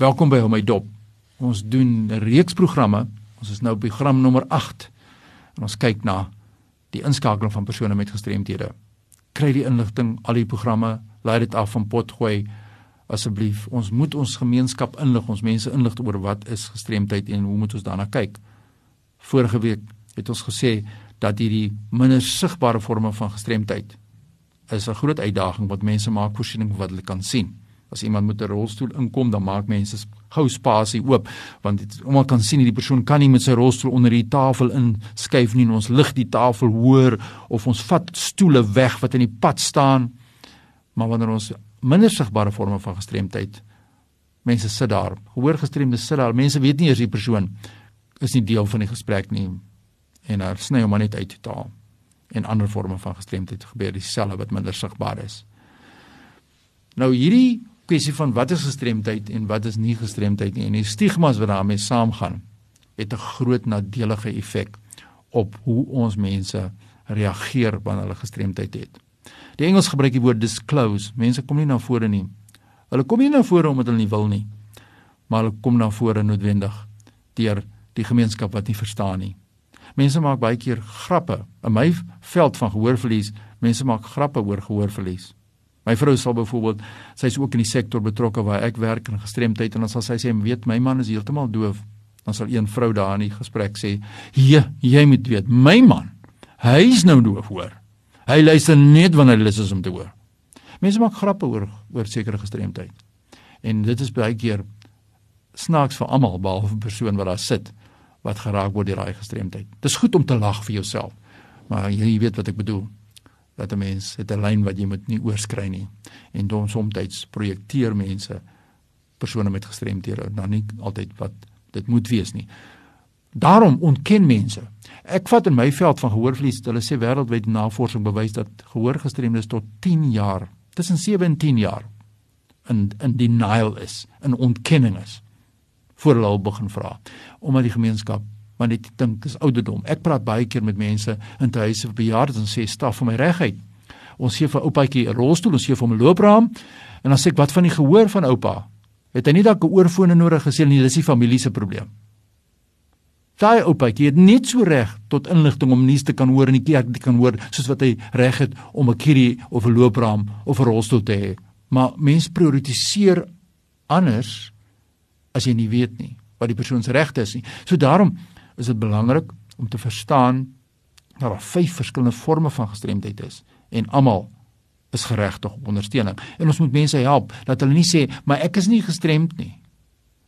Welkom by Hom my dop. Ons doen 'n reeks programme. Ons is nou op program nommer 8. En ons kyk na die inskakeling van persone met gestremthede. Kry die inligting, al die programme, laai dit af van potgooi asseblief. Ons moet ons gemeenskap inlig, ons mense inlig oor wat is gestremdheid en hoe moet ons daarna kyk. Vorige week het ons gesê dat hierdie minder sigbare forme van gestremdheid is 'n groot uitdaging wat mense maak voorsiening wat hulle kan sien. As iemand met 'n rolstoel inkom, dan maak mense gou spasie oop want almal kan sien die persoon kan nie met sy rolstoel onder die tafel inskuif nie. Ons lig die tafel hoër of ons vat stoele weg wat in die pad staan. Maar wanneer ons minder sigbare forme van gestremdheid mense sit daar, gehoor gestremdes sit daar, mense weet nie eers die persoon is nie deel van die gesprek nie en hulle sny hom net uit totaal. En ander forme van gestremdheid gebeur dieselfde wat minder sigbaar is. Nou hierdie kwessie van wat is gestremdheid en wat is nie gestremdheid nie en die stigmas wat daarmee saamgaan het 'n groot nadelige effek op hoe ons mense reageer wanneer hulle gestremdheid het. Die Engels gebruik die woord disclose. Mense kom nie na vore nie. Hulle kom nie na vore omdat hulle nie wil nie, maar hulle kom na vore noodwendig deur die gemeenskap wat nie verstaan nie. Mense maak baie keer grappe. In my veld van gehoorverlies, mense maak grappe oor gehoorverlies. My vrou sal byvoorbeeld, sy's ook in die sektor betrokke waar ek werk in gestremdheid en dan sal sy sê, "Weet, my man is heeltemal doof." Dan sal een vrou daar in die gesprek sê, "Jy, jy moet weet, my man, hy's nou doof, hoor. Hy luister net wanneer hy lus is om te hoor." Mense maak grappe oor oor sekere gestremdheid. En dit is baie keer snaaks vir almal behalwe 'n persoon wat daar sit wat geraak word deur daai gestremdheid. Dis goed om te lag vir jouself. Maar jy weet wat ek bedoel dat 'n mens het 'n lyn wat jy moet nie oorskry nie. En dan soms projekteer mense persone met gestremdhede dan nie altyd wat dit moet wees nie. Daarom ontken mense. Ek vat in my veld van gehoorverlies, hulle sê wêreldwyd navorsing bewys dat gehoorgestremdes tot 10 jaar, tussen 7 en 10 jaar in in denial is, in ontkenning is voor hulle begin vra omdat die gemeenskap maar net dink dis ouderdom. Ek praat baie keer met mense in huise vir bejaardes en sê staf vir my reguit. Ons gee vir oupaatjie 'n rolstoel, ons gee vir hom 'n loopraam en dan sê ek wat van die gehoor van oupa? Het hy nie dalk 'n oorfone nodig gesê nie, dis die familie se probleem. Daai oupaatjie het net so reg tot inligting om nuus te kan hoor en die kerk te kan hoor soos wat hy reg het om 'n kierie of 'n loopraam of 'n rolstoel te hê. Maar mense prioritiseer anders as jy nie weet nie wat die persoon se regte is nie. So daarom is dit belangrik om te verstaan dat daar vyf verskillende forme van gestremdheid is en almal is geregtig op ondersteuning. En ons moet mense help dat hulle nie sê maar ek is nie gestremd nie.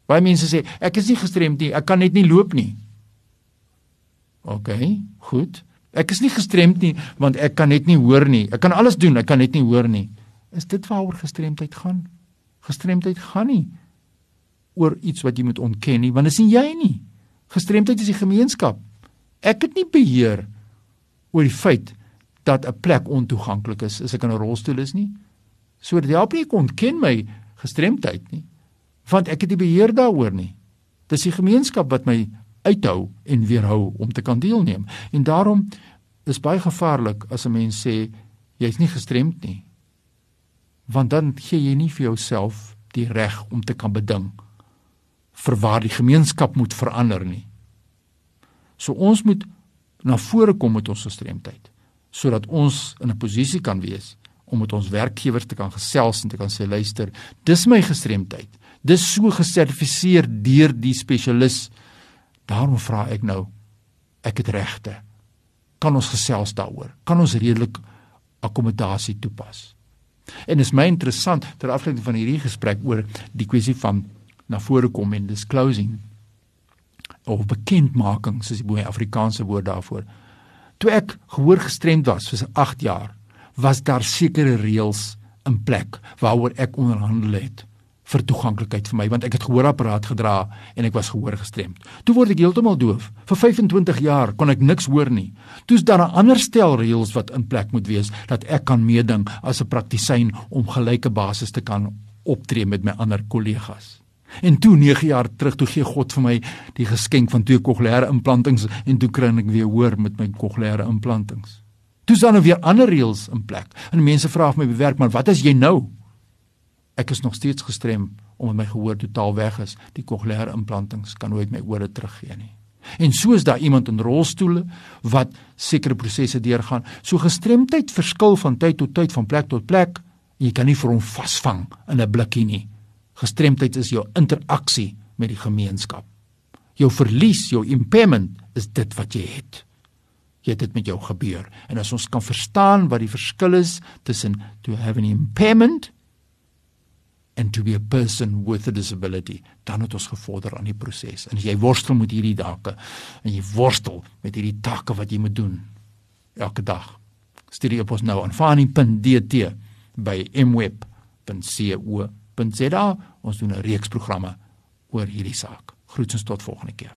Baie mense sê ek is nie gestremd nie, ek kan net nie loop nie. OK, goed. Ek is nie gestremd nie want ek kan net nie hoor nie. Ek kan alles doen, ek kan net nie hoor nie. Is dit waaroor gestremdheid gaan? Gestremdheid gaan nie oor iets wat jy moet ontken nie, want dit is nie jy nie. Gestremdheid is die gemeenskap. Ek het nie beheer oor die feit dat 'n plek ontoeganklik is as ek in 'n rolstoel is nie. So dit help nie kon ken my gestremdheid nie, want ek het nie beheer daaroor nie. Dis die gemeenskap wat my uithou en weerhou om te kan deelneem. En daarom is baie gevaarlik as 'n mens sê jy's nie gestremd nie. Want dan gee jy nie vir jouself die reg om te kan beding vir waar die gemeenskap moet verander nie. So ons moet na vore kom met ons gestremdheid sodat ons in 'n posisie kan wees om met ons werkgewers te kan gesels en te kan sê luister, dis my gestremdheid. Dis so gesertifiseer deur die spesialis. Daarom vra ek nou, ek het regte. Kan ons gesels daaroor? Kan ons redelik akkommodasie toepas? En is my interessant ter afleiding van hierdie gesprek oor die kwessie van na vore kom en disclosing of bekendmaking soos die boei Afrikaanse woord daarvoor. Toe ek gehoor gestremd was vir 8 jaar, was daar sekere reëls in plek waaroor ek onderhandel het vir toeganklikheid vir my want ek het gehoorapparaat gedra en ek was gehoor gestremd. Toe word ek heeltemal doof. Vir 25 jaar kon ek niks hoor nie. Toe's daar 'n ander stel reëls wat in plek moet wees dat ek kan meeding as 'n praktisyn om gelyke basis te kan optree met my ander kollegas. En toe 9 jaar terug toe gee God vir my die geskenk van twee kokleaire implantings en toe kry ek weer hoor met my kokleaire implantings. Toe staan er weer ander reëls in plek. En mense vra my bewerk maar wat as jy nou? Ek is nog steeds gestrem omdat my gehoor totaal weg is. Die kokleaire implantings kan nooit my ore teruggee nie. En so is daar iemand in rolstoele wat sekere prosesse deurgaan. So gestremdheid verskil van tyd tot tyd van plek tot plek. Jy kan nie vir hom vasvang in 'n blikkie nie. Gestremdheid is jou interaksie met die gemeenskap. Jou verlies, jou impairment is dit wat jy het. Jy het dit met jou gebeur. En as ons kan verstaan wat die verskil is tussen to have an impairment and to be a person with a disability dan het ons gevorder aan die proses en jy worstel met hierdie dake en jy worstel met hierdie take wat jy moet doen elke dag stuur op ons nou aan fani.dt by mweb.co.za ons doen 'n reeks programme oor hierdie saak. Groetens tot volgende keer